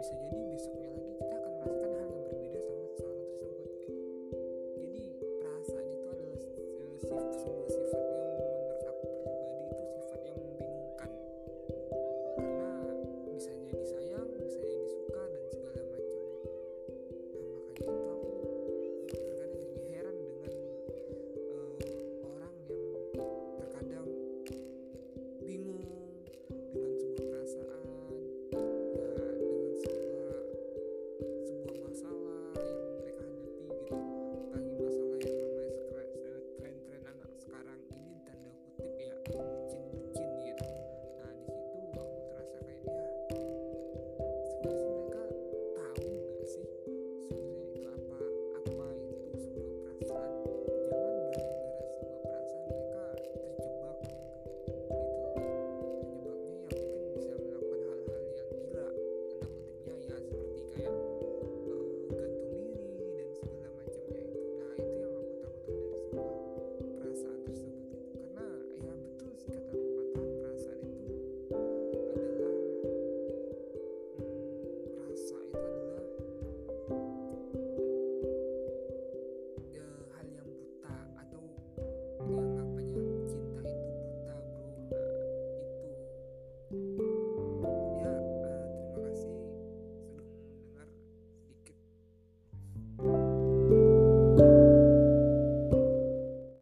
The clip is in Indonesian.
bisa jadi besoknya lagi kita akan merasakan hal yang berbeda sama seseorang tersebut. Jadi perasaan itu adalah sebuah sifat. olsaydı